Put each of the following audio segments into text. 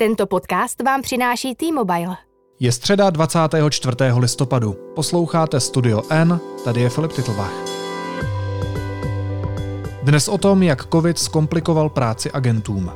Tento podcast vám přináší T-Mobile. Je středa 24. listopadu. Posloucháte Studio N, tady je Filip Titlbach. Dnes o tom, jak COVID zkomplikoval práci agentům.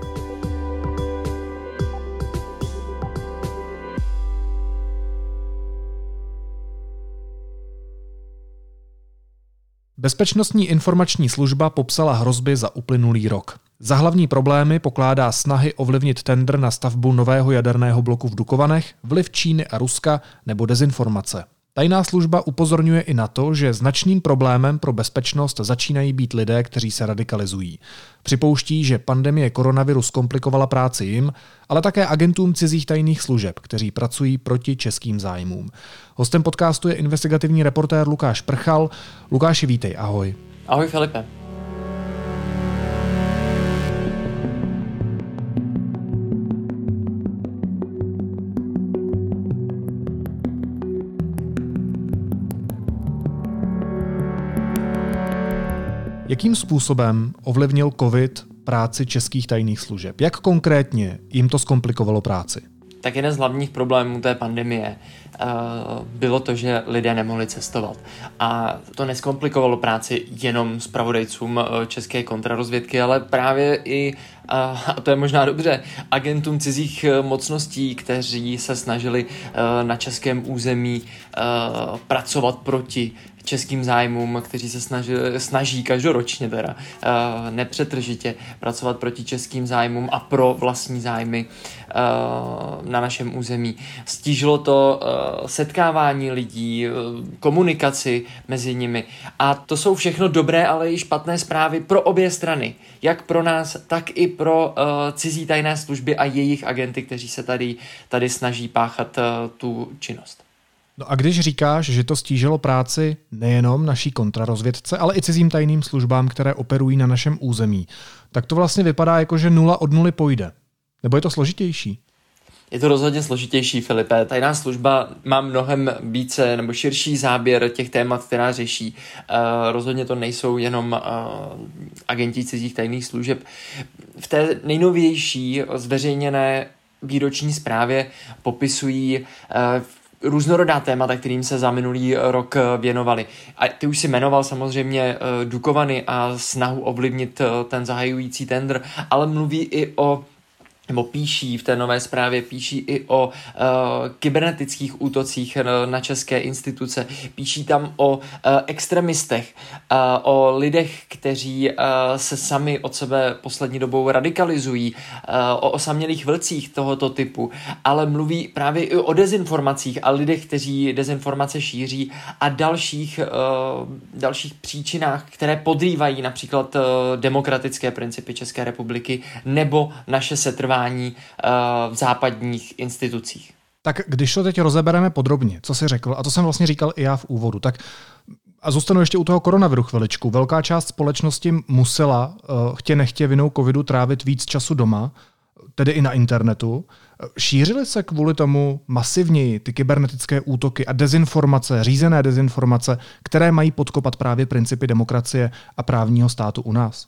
Bezpečnostní informační služba popsala hrozby za uplynulý rok. Za hlavní problémy pokládá snahy ovlivnit tender na stavbu nového jaderného bloku v Dukovanech, vliv Číny a Ruska nebo dezinformace. Tajná služba upozorňuje i na to, že značným problémem pro bezpečnost začínají být lidé, kteří se radikalizují. Připouští, že pandemie koronaviru zkomplikovala práci jim, ale také agentům cizích tajných služeb, kteří pracují proti českým zájmům. Hostem podcastu je investigativní reportér Lukáš Prchal. Lukáši, vítej, ahoj. Ahoj Filipe. Jakým způsobem ovlivnil COVID práci českých tajných služeb? Jak konkrétně jim to zkomplikovalo práci? Tak jeden z hlavních problémů té pandemie uh, bylo to, že lidé nemohli cestovat. A to neskomplikovalo práci jenom zpravodajcům uh, české kontrarozvědky, ale právě i, uh, a to je možná dobře, agentům cizích mocností, kteří se snažili na českém území pracovat proti českým zájmům, kteří se snaží, snaží každoročně teda uh, nepřetržitě pracovat proti českým zájmům a pro vlastní zájmy uh, na našem území. Stížilo to uh, setkávání lidí, komunikaci mezi nimi a to jsou všechno dobré, ale i špatné zprávy pro obě strany. Jak pro nás, tak i pro cizí tajné služby a jejich agenty, kteří se tady, tady snaží páchat tu činnost. No a když říkáš, že to stížilo práci nejenom naší kontrarozvědce, ale i cizím tajným službám, které operují na našem území, tak to vlastně vypadá jako, že nula od nuly pojde. Nebo je to složitější? Je to rozhodně složitější, Filipe. Tajná služba má mnohem více nebo širší záběr těch témat, která řeší. Uh, rozhodně to nejsou jenom uh, agenti cizích tajných služeb. V té nejnovější zveřejněné výroční zprávě popisují uh, různorodá témata, kterým se za minulý rok věnovali. A ty už si jmenoval samozřejmě eh, Dukovany a snahu ovlivnit eh, ten zahajující tender, ale mluví i o nebo píší v té nové zprávě, píší i o uh, kybernetických útocích na české instituce, píší tam o uh, extremistech, uh, o lidech, kteří uh, se sami od sebe poslední dobou radikalizují, uh, o osamělých vlcích tohoto typu, ale mluví právě i o dezinformacích a lidech, kteří dezinformace šíří a dalších, uh, dalších příčinách, které podrývají například demokratické principy České republiky nebo naše setrvání fungování uh, v západních institucích. Tak když to teď rozebereme podrobně, co jsi řekl, a to jsem vlastně říkal i já v úvodu, tak a zůstanu ještě u toho koronaviru chviličku. Velká část společnosti musela uh, chtě nechtě vinou covidu trávit víc času doma, tedy i na internetu. Šířily se kvůli tomu masivněji ty kybernetické útoky a dezinformace, řízené dezinformace, které mají podkopat právě principy demokracie a právního státu u nás?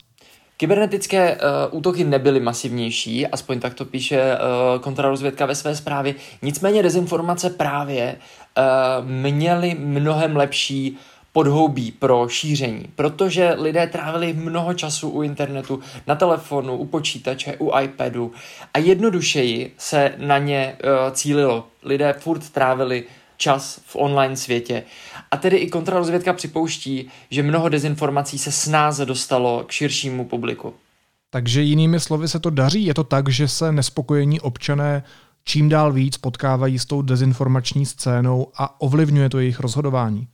Kybernetické uh, útoky nebyly masivnější, aspoň tak to píše uh, kontrarozvědka ve své zprávě. Nicméně dezinformace právě uh, měly mnohem lepší podhoubí pro šíření, protože lidé trávili mnoho času u internetu, na telefonu, u počítače, u iPadu a jednodušeji se na ně uh, cílilo. Lidé furt trávili čas v online světě. A tedy i kontrarozvědka připouští, že mnoho dezinformací se snáze dostalo k širšímu publiku. Takže jinými slovy se to daří? Je to tak, že se nespokojení občané čím dál víc potkávají s tou dezinformační scénou a ovlivňuje to jejich rozhodování?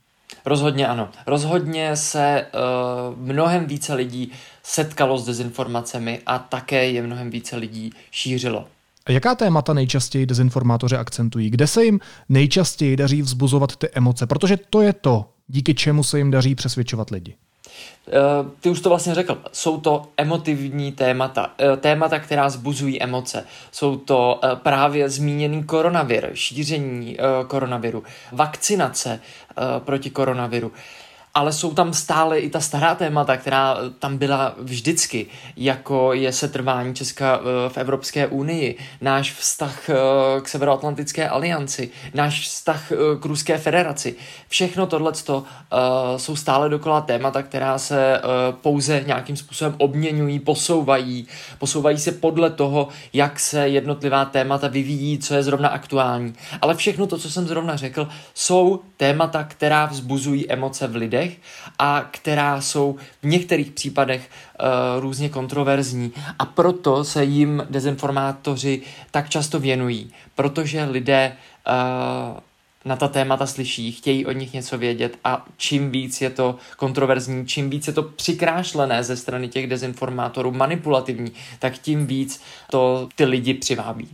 Rozhodně ano. Rozhodně se uh, mnohem více lidí setkalo s dezinformacemi a také je mnohem více lidí šířilo. Jaká témata nejčastěji dezinformátoři akcentují? Kde se jim nejčastěji daří vzbuzovat ty emoce? Protože to je to, díky čemu se jim daří přesvědčovat lidi. Eh, ty už to vlastně řekl, jsou to emotivní témata, eh, témata, která zbuzují emoce. Jsou to eh, právě zmíněný koronavir, šíření koronaviru, vakcinace proti koronaviru. Ale jsou tam stále i ta stará témata, která tam byla vždycky, jako je setrvání Česka eh, v Evropské unii, náš vztah eh, k Severoatlantické alianci, náš vztah eh, k Ruské federaci. Všechno tohle jsou stále dokola témata, která se pouze nějakým způsobem obměňují, posouvají, posouvají se podle toho, jak se jednotlivá témata vyvíjí, co je zrovna aktuální. Ale všechno to, co jsem zrovna řekl, jsou témata, která vzbuzují emoce v lidech lidech a která jsou v některých případech uh, různě kontroverzní a proto se jim dezinformátoři tak často věnují, protože lidé uh, na ta témata slyší, chtějí od nich něco vědět a čím víc je to kontroverzní, čím víc je to přikrášlené ze strany těch dezinformátorů, manipulativní, tak tím víc to ty lidi přivábí.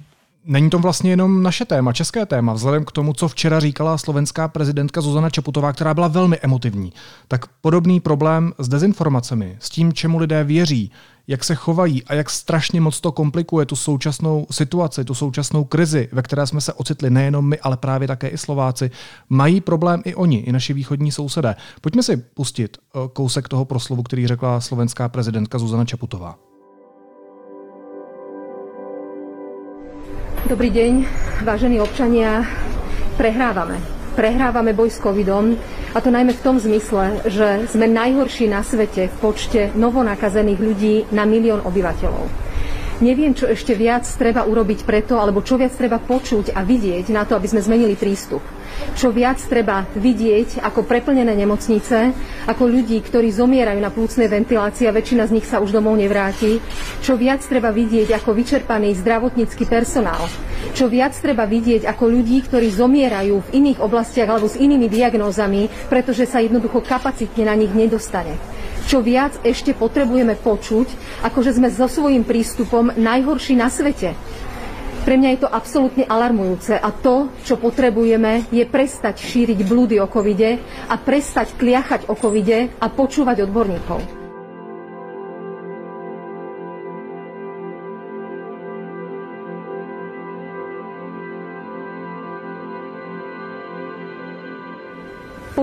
Není to vlastně jenom naše téma, české téma, vzhledem k tomu, co včera říkala slovenská prezidentka Zuzana Čeputová, která byla velmi emotivní. Tak podobný problém s dezinformacemi, s tím, čemu lidé věří, jak se chovají a jak strašně moc to komplikuje tu současnou situaci, tu současnou krizi, ve které jsme se ocitli nejenom my, ale právě také i Slováci, mají problém i oni, i naši východní sousedé. Pojďme si pustit eh, kousek toho proslovu, který řekla slovenská prezidentka Zuzana Čeputová. Dobrý deň, vážení občania. Prehrávame. Prehrávame boj s covidom a to najmä v tom zmysle, že sme najhorší na svete v počte novonakazených ľudí na milión obyvateľov. Neviem, čo ešte viac treba urobiť preto, alebo čo viac treba počuť a vidieť na to, aby sme zmenili prístup čo viac treba vidieť ako preplnené nemocnice, ako ľudí, ktorí zomierajú na plúcnej ventilácii a väčšina z nich sa už domov nevráti, čo viac treba vidieť ako vyčerpaný zdravotnícky personál, čo viac treba vidieť ako ľudí, ktorí zomierajú v iných oblastiach alebo s inými diagnózami, pretože sa jednoducho kapacitne na nich nedostane čo viac ešte potrebujeme počuť, ako že sme so svojím prístupom najhorší na svete. Pre mňa je to absolútne alarmujúce a to, čo potrebujeme, je prestať šíriť blúdy o covide a prestať kliachať o covide a počúvať odborníkov.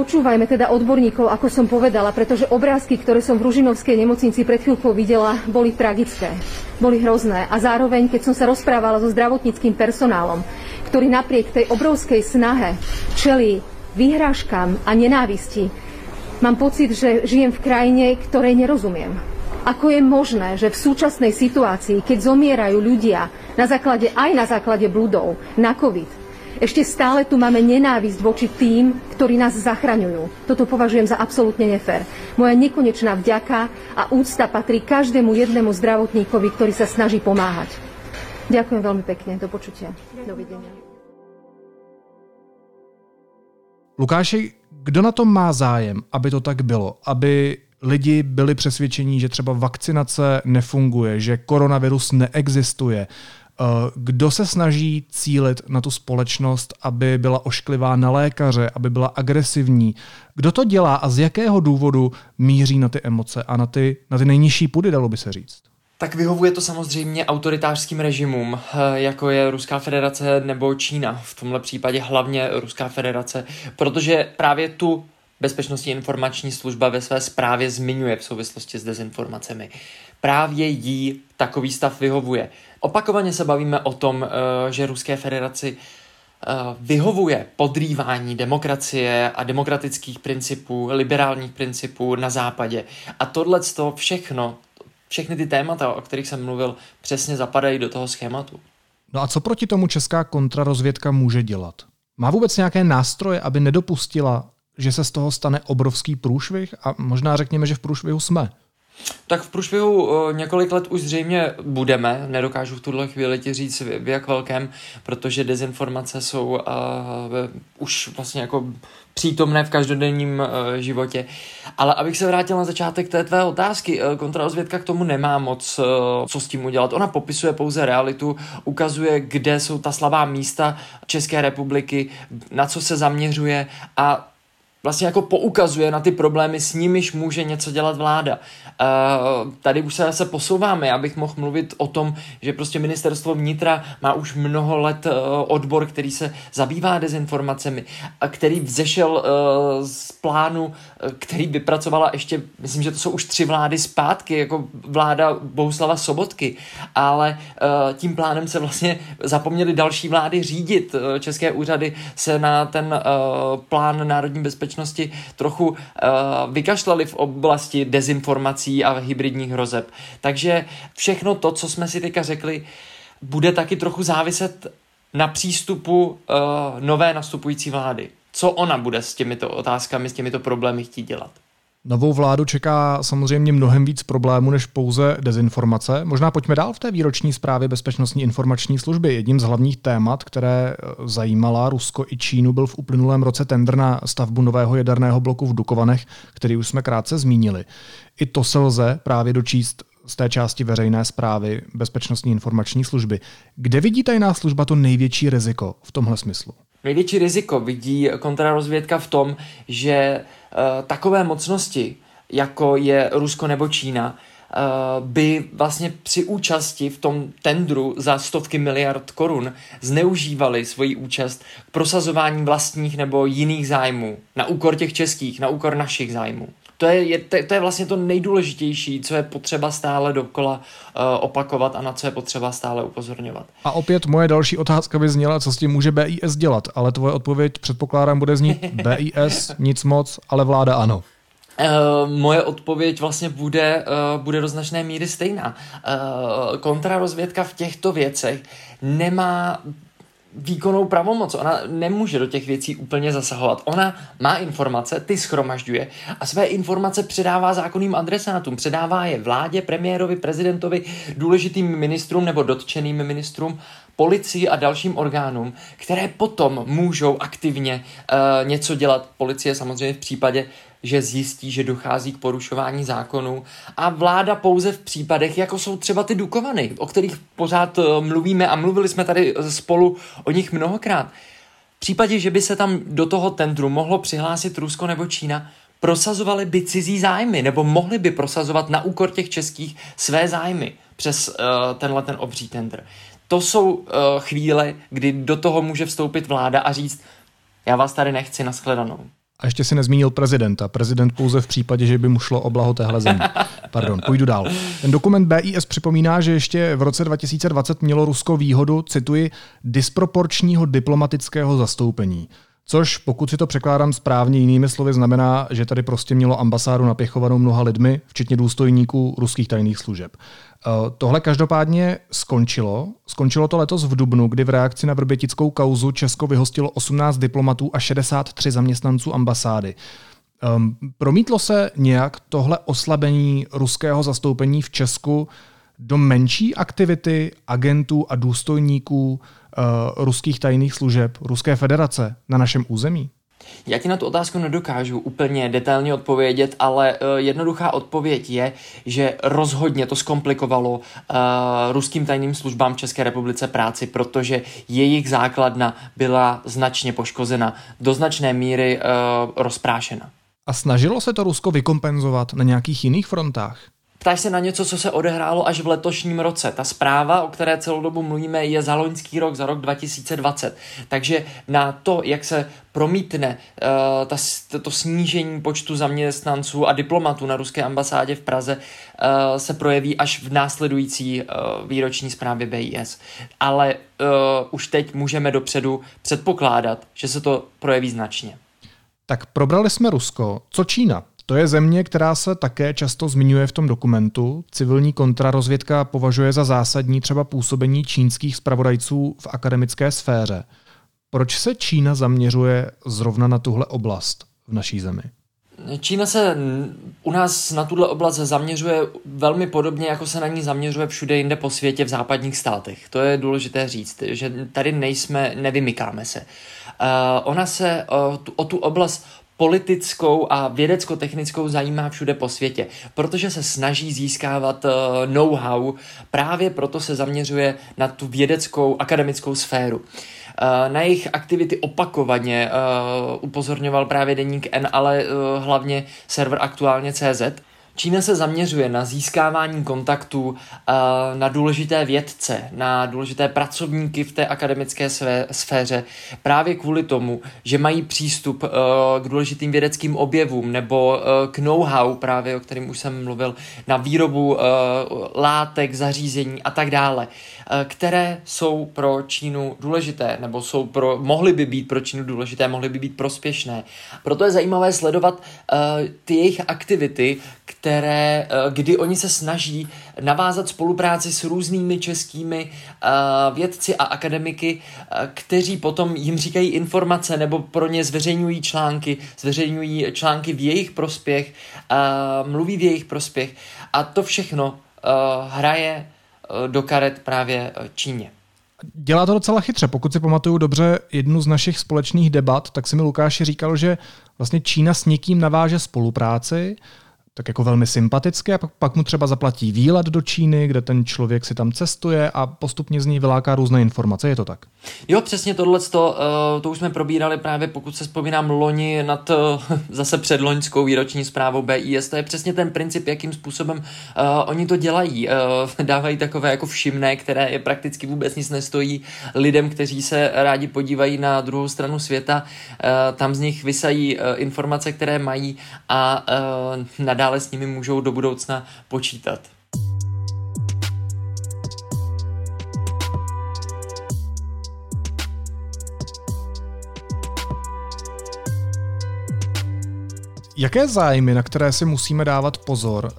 Počúvajme teda odborníkov, ako som povedala, pretože obrázky, ktoré som v Ružinovskej nemocnici pred chvíľkou videla, boli tragické, boli hrozné. A zároveň, keď som sa rozprávala so zdravotníckým personálom, ktorý napriek tej obrovskej snahe čelí vyhrážkam a nenávisti, mám pocit, že žijem v krajine, ktorej nerozumiem. Ako je možné, že v súčasnej situácii, keď zomierajú ľudia na základe, aj na základe bludov na COVID, ešte stále tu máme nenávisť voči tým, ktorí nás zachraňujú. Toto považujem za absolútne nefér. Moja nekonečná vďaka a úcta patrí každému jednému zdravotníkovi, ktorý sa snaží pomáhať. Ďakujem veľmi pekne. Do počutia. Dovidenia. Lukáši, kdo na tom má zájem, aby to tak bylo? Aby lidi byli přesvědčení, že třeba vakcinace nefunguje, že koronavirus neexistuje, kdo se snaží cílit na tu společnost, aby byla ošklivá na lékaře, aby byla agresivní? Kdo to dělá a z jakého důvodu míří na ty emoce a na ty, na ty nejnižší pudy, dalo by se říct? Tak vyhovuje to samozřejmě autoritářským režimům, eh, jako je Ruská federace nebo Čína, v tomhle případě hlavně Ruská federace, protože právě tu bezpečnostní informační služba ve své zprávě zmiňuje v souvislosti s dezinformacemi. Právě jí takový stav vyhovuje. Opakovaně se bavíme o tom, eh, že Ruské federaci eh, vyhovuje podrývání demokracie a demokratických principů, liberálních principů na západě. A tohle všechno, všechny ty témata, o kterých jsem mluvil, přesně zapadají do toho schématu. No a co proti tomu česká kontrarozvědka může dělat? Má vůbec nějaké nástroje, aby nedopustila, že se z toho stane obrovský průšvih? A možná řekněme, že v průšvihu jsme. Tak v průšvihu uh, několik let už zřejmě budeme, nedokážu v tuhle chvíli ti říct v, jak velkém, protože dezinformace jsou uh, už vlastně jako přítomné v každodenním uh, životě. Ale abych se vrátil na začátek té tvé otázky, uh, kontrarozvědka k tomu nemá moc co s tím udělat. Ona popisuje pouze realitu, ukazuje, kde jsou ta slabá místa České republiky, na co se zaměřuje a vlastně jako poukazuje na ty problémy, s nimiž může něco dělat vláda. Uh, tady už se zase posouváme, já bych mohl mluvit o tom, že prostě ministerstvo vnitra má už mnoho let uh, odbor, který se zabývá dezinformacemi a který vzešel uh, z plánu, který vypracovala ještě, myslím, že to jsou už tři vlády zpátky, jako vláda Bohuslava Sobotky, ale tím plánem se vlastně zapomněli další vlády řídit. České úřady se na ten plán národní bezpečnosti trochu uh, vykašlali v oblasti dezinformací a hybridních hrozeb. Takže všechno to, co jsme si teďka řekli, bude taky trochu záviset na přístupu uh, nové nastupující vlády. Co ona bude s těmito otázkami, s těmito problémy chtít dělat? Novou vládu čeká samozřejmě mnohem víc problémů než pouze dezinformace. Možná pojďme dál v té výroční zprávě Bezpečnostní informační služby. Jedním z hlavních témat, které eh, zajímala Rusko i Čínu, byl v uplynulém roce tender na stavbu nového jaderného bloku v Dukovanech, který už jsme krátce zmínili. I to se lze právě dočíst z té části veřejné zprávy Bezpečnostní informační služby. Kde vidí tajná služba to největší riziko v tomhle smyslu? Největší riziko vidí kontrarozvědka v tom, že takové mocnosti, jako je Rusko nebo Čína, uh, by vlastně při účasti v tom tendru za stovky miliard korun zneužívali svoji účast k prosazování vlastních nebo jiných zájmů na úkor těch českých, na úkor našich zájmů. To je, je, to, je vlastně to nejdůležitější, co je potřeba stále dokola uh, opakovat a na co je potřeba stále upozorňovat. A opět moje další otázka by zněla, co s tím může BIS dělat, ale tvoje odpověď předpokládám bude znít BIS nic moc, ale vláda ano. Uh, moje odpověď vlastně bude, uh, bude do značné míry stejná. Uh, kontrarozvědka v těchto věcech nemá výkonnou pravomoc. Ona nemůže do těch věcí úplně zasahovat. Ona má informace, ty schromažďuje a své informace předává zákonným adresátům. Předává je vládě, premiérovi, prezidentovi, důležitým ministrům nebo dotčeným ministrům, policii a dalším orgánům, které potom můžou aktivně uh, něco dělat. Policie samozřejmě v případě že zjistí, že dochází k porušování zákonů a vláda pouze v případech, jako jsou třeba ty Dukovany, o kterých pořád eh, mluvíme a mluvili jsme tady eh, spolu o nich mnohokrát. V případě, že by se tam do toho tendru mohlo přihlásit Rusko nebo Čína, prosazovali by cizí zájmy, nebo mohli by prosazovat na úkor těch českých své zájmy přes uh, tenhle ten obří tender. To jsou uh, chvíle, kdy do toho může vstoupit vláda a říct, já vás tady nechci, nashledanou. A ještě si nezmínil prezidenta. Prezident pouze v případě, že by mu šlo o blaho téhle země. Pardon, půjdu dál. Ten dokument BIS připomíná, že ještě v roce 2020 mělo Rusko výhodu, cituji, disproporčního diplomatického zastoupení. Což, pokud si to překládám správně jinými slovy, znamená, že tady prostě mělo ambasádu napěchovanou mnoha lidmi, včetně důstojníků ruských tajných služeb. Eh, tohle každopádně skončilo. Skončilo to letos v Dubnu, kdy v reakci na vrbětickou kauzu Česko vyhostilo 18 diplomatů a 63 zaměstnanců ambasády. Um, promítlo se nějak tohle oslabení ruského zastoupení v Česku do menší aktivity agentů a důstojníků uh, ruských tajných služeb Ruské federace na našem území? Já ti na tu otázku nedokážu úplně detailně odpovědět, ale uh, jednoduchá odpověď je, že rozhodně to zkomplikovalo uh, ruským tajným službám v České republice práci, protože jejich základna byla značně poškozena, do značné míry uh, rozprášena. A snažilo se to Rusko vykompenzovat na nějakých jiných frontách? Ptáš se na něco, co se odehrálo až v letošním roce. Ta zpráva, o které celou dobu mluvíme, je za loňský rok, za rok 2020. Takže na to, jak se promítne uh, ta, to snížení počtu zaměstnanců a diplomatů na ruské ambasádě v Praze, uh, se projeví až v následující uh, výroční zprávě BIS. Ale uh, už teď můžeme dopředu předpokládat, že se to projeví značně. Tak probrali jsme Rusko. Co Čína? To je země, která se také často zmiňuje v tom dokumentu. Civilní kontrarozvědka považuje za zásadní třeba působení čínských spravodajců v akademické sféře. Proč se Čína zaměřuje zrovna na tuhle oblast v naší zemi? Čína se u nás na tuhle oblast zaměřuje velmi podobně, jako se na ní zaměřuje všude jinde po světě v západních státech. To je důležité říct, že tady nejsme, nevymykáme se. Uh, ona se uh, tu, o tu oblast politickou a vědecko-technickou zajímá všude po světě, protože se snaží získávat uh, know-how, právě proto se zaměřuje na tu vědeckou akademickou sféru. Na jejich aktivity opakovaně upozorňoval právě deník N, ale hlavně server aktuálně CZ. Čína se zaměřuje na získávání kontaktů uh, na důležité vědce, na důležité pracovníky v té akademické sféře, právě kvůli tomu, že mají přístup uh, k důležitým vědeckým objevům nebo uh, k know-how, právě o kterém už jsem mluvil, na výrobu látek, zařízení a tak dále, které jsou pro Čínu důležité, nebo jsou pro, mohly by být pro Čínu důležité, mohly by být prospěšné. Proto je zajímavé sledovat ty jejich aktivity, které, eh, kdy oni se snaží navázat spolupráci s různými českými eh, vědci a akademiky, eh, kteří potom jim říkají informace nebo pro ně zveřejňují články, zveřejňují články v jejich prospěch, mluví v jejich prospěch a to všechno hraje do karet právě Číně. Dělá to docela chytře. Pokud si pamatuju dobře jednu z našich společných debat, tak si mi Lukáši říkal, že vlastně Čína s někým naváže spolupráci, tak jako velmi sympatické a pak, mu třeba zaplatí výlet do Číny, kde ten člověk si tam cestuje a postupně z ní vyláká různé informace. Je to tak? Jo, přesně tohle, to, uh, to už jsme probírali právě, pokud se vzpomínám, loni nad uh, zase předloňskou výroční zprávou BIS. To je přesně ten princip, jakým způsobem uh, oni to dělají. Dávají takové jako všimné, které je prakticky vůbec nic nestojí lidem, kteří se rádi podívají na druhou stranu světa. Tam z nich vysají informace, které mají a uh, nadále s nimi můžou do budoucna počítat. Jaké zájmy, na které si musíme dávat pozor, uh,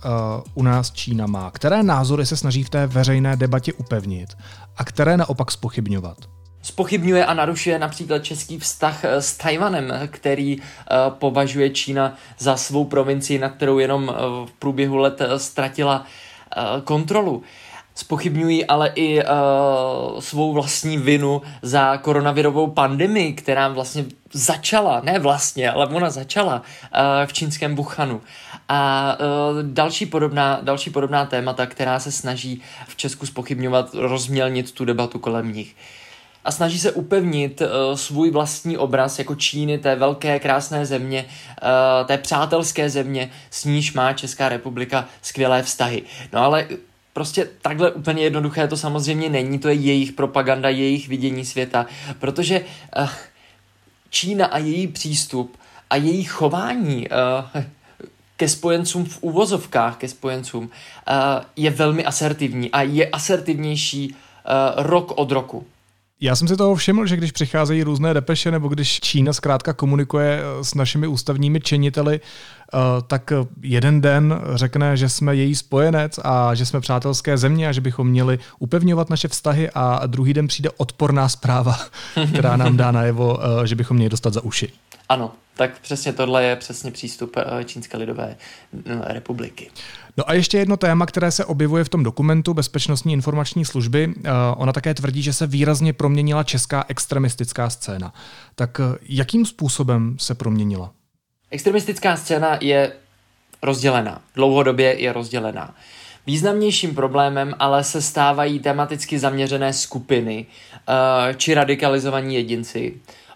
u nás Čína má? Které názory se snaží v té veřejné debatě upevnit a které naopak spochybňovat? Spochybňuje a narušuje například český vztah eh, s Tajvanem, který uh, považuje Čína za svou provincii, na kterou jenom uh, v průběhu let ztratila uh, kontrolu. Spochybňují ale i uh, svou vlastní vinu za koronavirovou pandemii, která vlastně začala, ne vlastně, ale ona začala uh, v čínském Wuhanu. A uh, další, podobná, další podobná témata, která se snaží v Česku spochybňovat, rozmělnit tu debatu kolem nich a snaží se upevnit uh, svůj vlastní obraz jako Číny, té velké krásné země, uh, té přátelské země, s níž má Česká republika skvělé vztahy. No ale Prostě takhle úplně jednoduché to samozřejmě není, to je jejich propaganda, jejich vidění světa, protože uh, Čína a její přístup a její chování uh, ke spojencům v úvozovkách, ke spojencům, uh, je velmi asertivní a je asertivnější uh, rok od roku. Já jsem si toho všiml, že když přicházejí různé depeše, nebo když Čína zkrátka komunikuje s našimi ústavními činiteli, Eh, tak jeden den řekne, že jsme její spojenec a že jsme přátelské země a že bychom měli upevňovat naše vztahy a druhý den přijde odporná zpráva, která nám dá najevo, eh, že bychom měli dostat za uši. Ano, tak přesně tohle je přesně přístup eh, Čínské lidové republiky. No a ještě jedno téma, které se objevuje v tom dokumentu Bezpečnostní informační služby. Ona také tvrdí, že se výrazně proměnila česká extremistická scéna. Tak jakým způsobem se proměnila? Extremistická scéna je rozdělená, dlouhodobě je rozdělená. Významnějším problémem ale se stávají tematicky zaměřené skupiny uh, či radikalizovaní jedinci,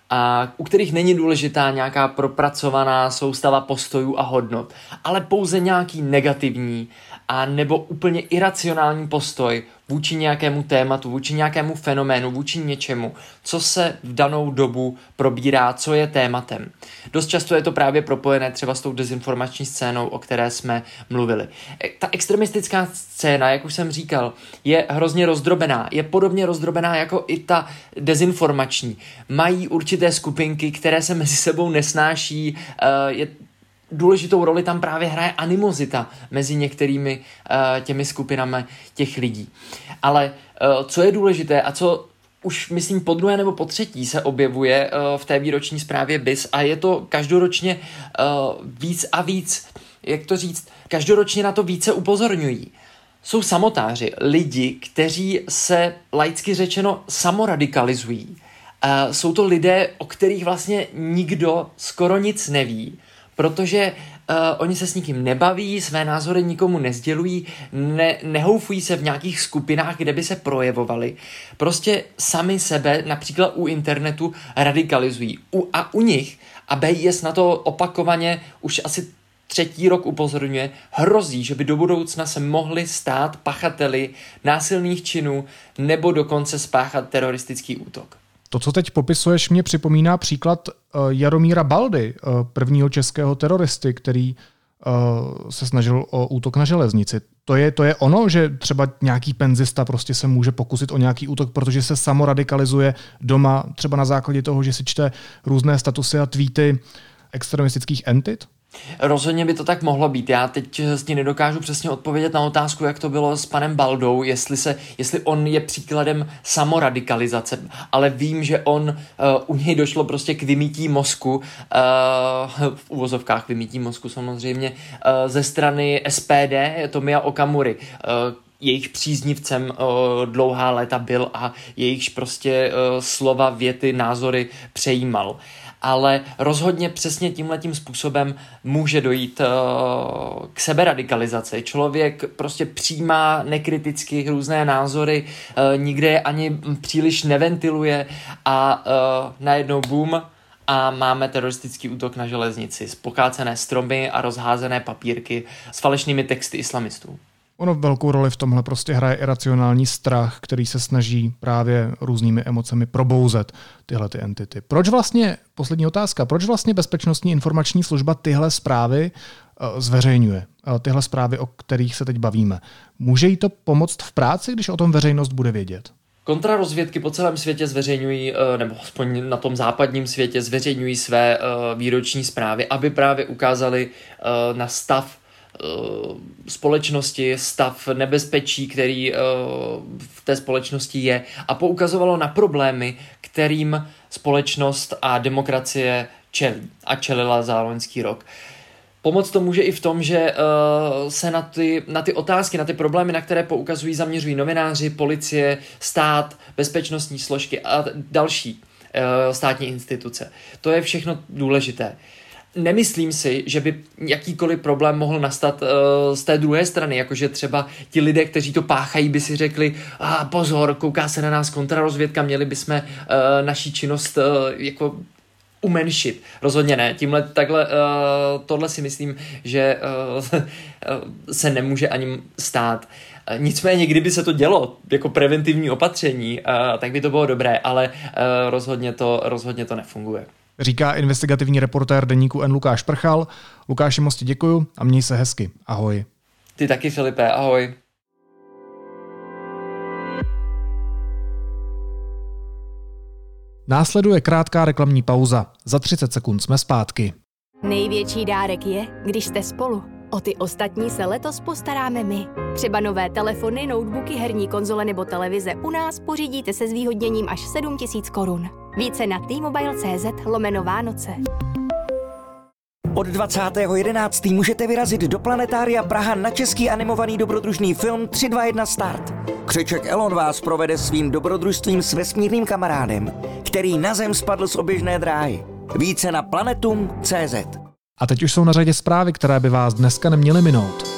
a u kterých není důležitá nějaká propracovaná soustava postojů a hodnot, ale pouze nějaký negativní a nebo úplně iracionální postoj vůči nějakému tématu, vůči nějakému fenoménu, vůči něčemu, co se v danou dobu probírá, co je tématem. Dost často je to právě propojené třeba s tou dezinformační scénou, o které jsme mluvili. E, ta extremistická scéna, jak už jsem říkal, je hrozně rozdrobená. Je podobně rozdrobená jako i ta dezinformační. Mají určité skupinky, které se mezi sebou nesnáší, e, je důležitou roli tam právě hraje animozita mezi některými uh, těmi skupinami těch lidí. Ale uh, co je důležité a co už myslím po druhé nebo po třetí se objevuje uh, v té výroční zprávě BIS a je to každoročně uh, víc a víc, jak to říct, každoročně na to více upozorňují. Jsou samotáři, lidi, kteří se laicky řečeno samoradikalizují. Uh, jsou to lidé, o kterých vlastně nikdo skoro nic neví, protože oni se s nikým nebaví, své názory nikomu nezdělují, ne, nehoufují se v nějakých skupinách, kde by se projevovali. Prostě sami sebe, například u internetu, radikalizují. U, a u nich, a BIS na to opakovaně už asi třetí rok upozorňuje, hrozí, že by do budoucna se mohli stát pachateli násilných činů nebo dokonce spáchat teroristický útok. To, co teď popisuješ, mě připomíná příklad uh, Jaromíra Baldy, uh, prvního českého teroristy, který uh, se snažil o útok na železnici. To je, to je ono, že třeba nějaký penzista prostě se může pokusit o nějaký útok, protože se samoradikalizuje doma, třeba na základě toho, že si čte různé statusy a tweety extremistických entit? Rozhodně by to tak mohlo být. Já teď s ní nedokážu přesně odpovědět na otázku, jak to bylo s panem Baldou, jestli, se, jestli on je příkladem samoradikalizace, ale vím, že on, uh, u něj došlo prostě k vymítí mozku, uh, v uvozovkách vymítí mozku samozřejmě, uh, ze strany SPD, Tomia Okamury, uh, jejich příznivcem uh, dlouhá léta byl a jejichž prostě uh, slova, věty, názory přejímal. Uh, ale rozhodně přesně tímhletím způsobem může dojít uh, k seberadikalizaci. Člověk prostě přijímá nekriticky různé názory, uh, nikde je ani příliš neventiluje a uh, najednou boom, a máme teroristický útok na železnici, pokácené stromy a rozházené papírky s falešnými texty islamistů. Ono velkou roli v tomhle prostě hraje iracionální strach, který se snaží právě různými emocemi probouzet tyhle ty entity. Proč vlastně, poslední otázka, proč vlastně Bezpečnostní informační služba tyhle zprávy uh, zveřejňuje? Uh, tyhle zprávy, o kterých se teď bavíme. Může jí to pomoct v práci, když o tom veřejnost bude vědět? Kontrarozvědky po celém světě zveřejňují, eh, nebo aspoň na tom západním světě zveřejňují své výroční zprávy, aby právě ukázali na stav Eh, společnosti, stav nebezpečí, který eh, v té společnosti je a poukazovalo na problémy, kterým společnost a demokracie čelí a čelila za loňský rok. Pomoc to může i v tom, že uh, se na ty, na ty otázky, na ty problémy, na které poukazují, zaměřují novináři, policie, stát, bezpečnostní složky a další státní instituce. To je všechno důležité nemyslím si, že by jakýkoliv problém mohl nastat uh, z té druhé strany, jakože třeba ti lidé, kteří to páchají, by si řekli, a pozor, kouká se na nás kontrarozvědka, měli bychom uh, naší činnost uh, jako umenšit. Rozhodně ne. Tímhle takhle, uh, tohle si myslím, že uh, se nemůže ani stát. Nicméně, kdyby se to dělo jako preventivní opatření, uh, tak by to bylo dobré, ale uh, rozhodně, to, rozhodně to nefunguje říká investigativní reportér deníku N. Lukáš Prchal. Lukáši, moc ti děkuju a měj se hezky. Ahoj. Ty taky, Filipe, ahoj. Následuje krátká reklamní pauza. Za 30 sekund jsme zpátky. Největší dárek je, když jste spolu. O ty ostatní se letos postaráme my. Třeba nové telefony, notebooky, herní konzole nebo televize u nás pořídíte se zvýhodněním až 7000 korun. Více na t-mobile.cz lomeno Vánoce. Od 20.11. můžete vyrazit do Planetária Praha na český animovaný dobrodružný film 321 Start. Křeček Elon vás provede svým dobrodružstvím s vesmírným kamarádem, který na Zem spadl z oběžné dráhy. Více na planetum.cz A teď už jsou na řadě zprávy, které by vás dneska neměly minout.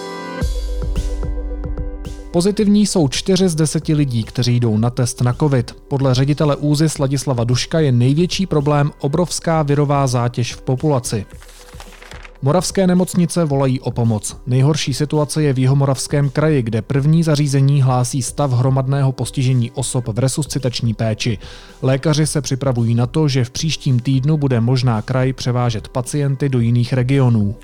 Pozitivní jsou čtyři z deseti lidí, kteří jdou na test na COVID. Podle ředitele úzy Sladislava Duška je největší problém obrovská virová zátěž v populaci. Moravské nemocnice volají o pomoc. Nejhorší situace je v Jihomoravském kraji, kde první zařízení hlásí stav hromadného postižení osob v resuscitační péči. Lékaři se připravují na to, že v příštím týdnu bude možná kraj převážet pacienty do jiných regionů.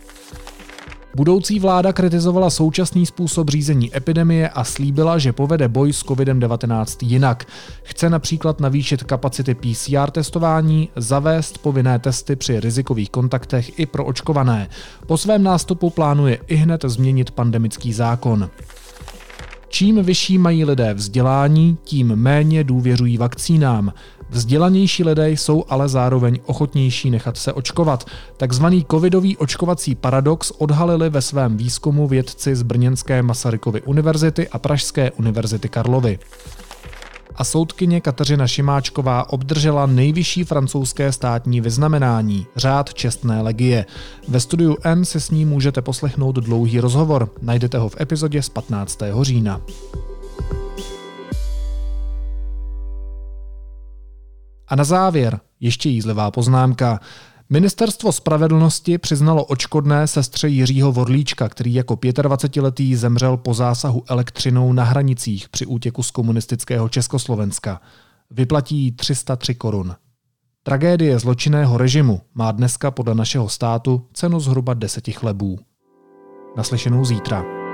Budoucí vláda kritizovala současný způsob řízení epidemie a slíbila, že povede boj s COVID-19 jinak. Chce například navýšit kapacity PCR testování, zavést povinné testy při rizikových kontaktech i pro očkované. Po svém nástupu plánuje i hned změnit pandemický zákon. Čím vyšší mají lidé vzdělání, tím méně důvěřují vakcínám. Vzdělanější lidé jsou ale zároveň ochotnější nechat se očkovat. Takzvaný covidový očkovací paradox odhalili ve svém výzkumu vědci z Brněnské Masarykovy univerzity a Pražské univerzity Karlovy. a soudkyně Kateřina Šimáčková obdržela nejvyšší francouzské státní vyznamenání, řád čestné legie. Ve studiu N se s ní můžete poslechnout dlouhý rozhovor, najdete ho v epizodě z 15. října. A na závěr ještě jízlivá poznámka. Ministerstvo spravedlnosti přiznalo očkodné sestře Jiřího Vorlíčka, který jako 25-letý zemřel po zásahu elektřinou na hranicích při útěku z komunistického Československa. Vyplatí 303 korun. Tragédie zločinného režimu má dneska podle našeho státu cenu zhruba deseti chlebů. Naslyšenou zítra.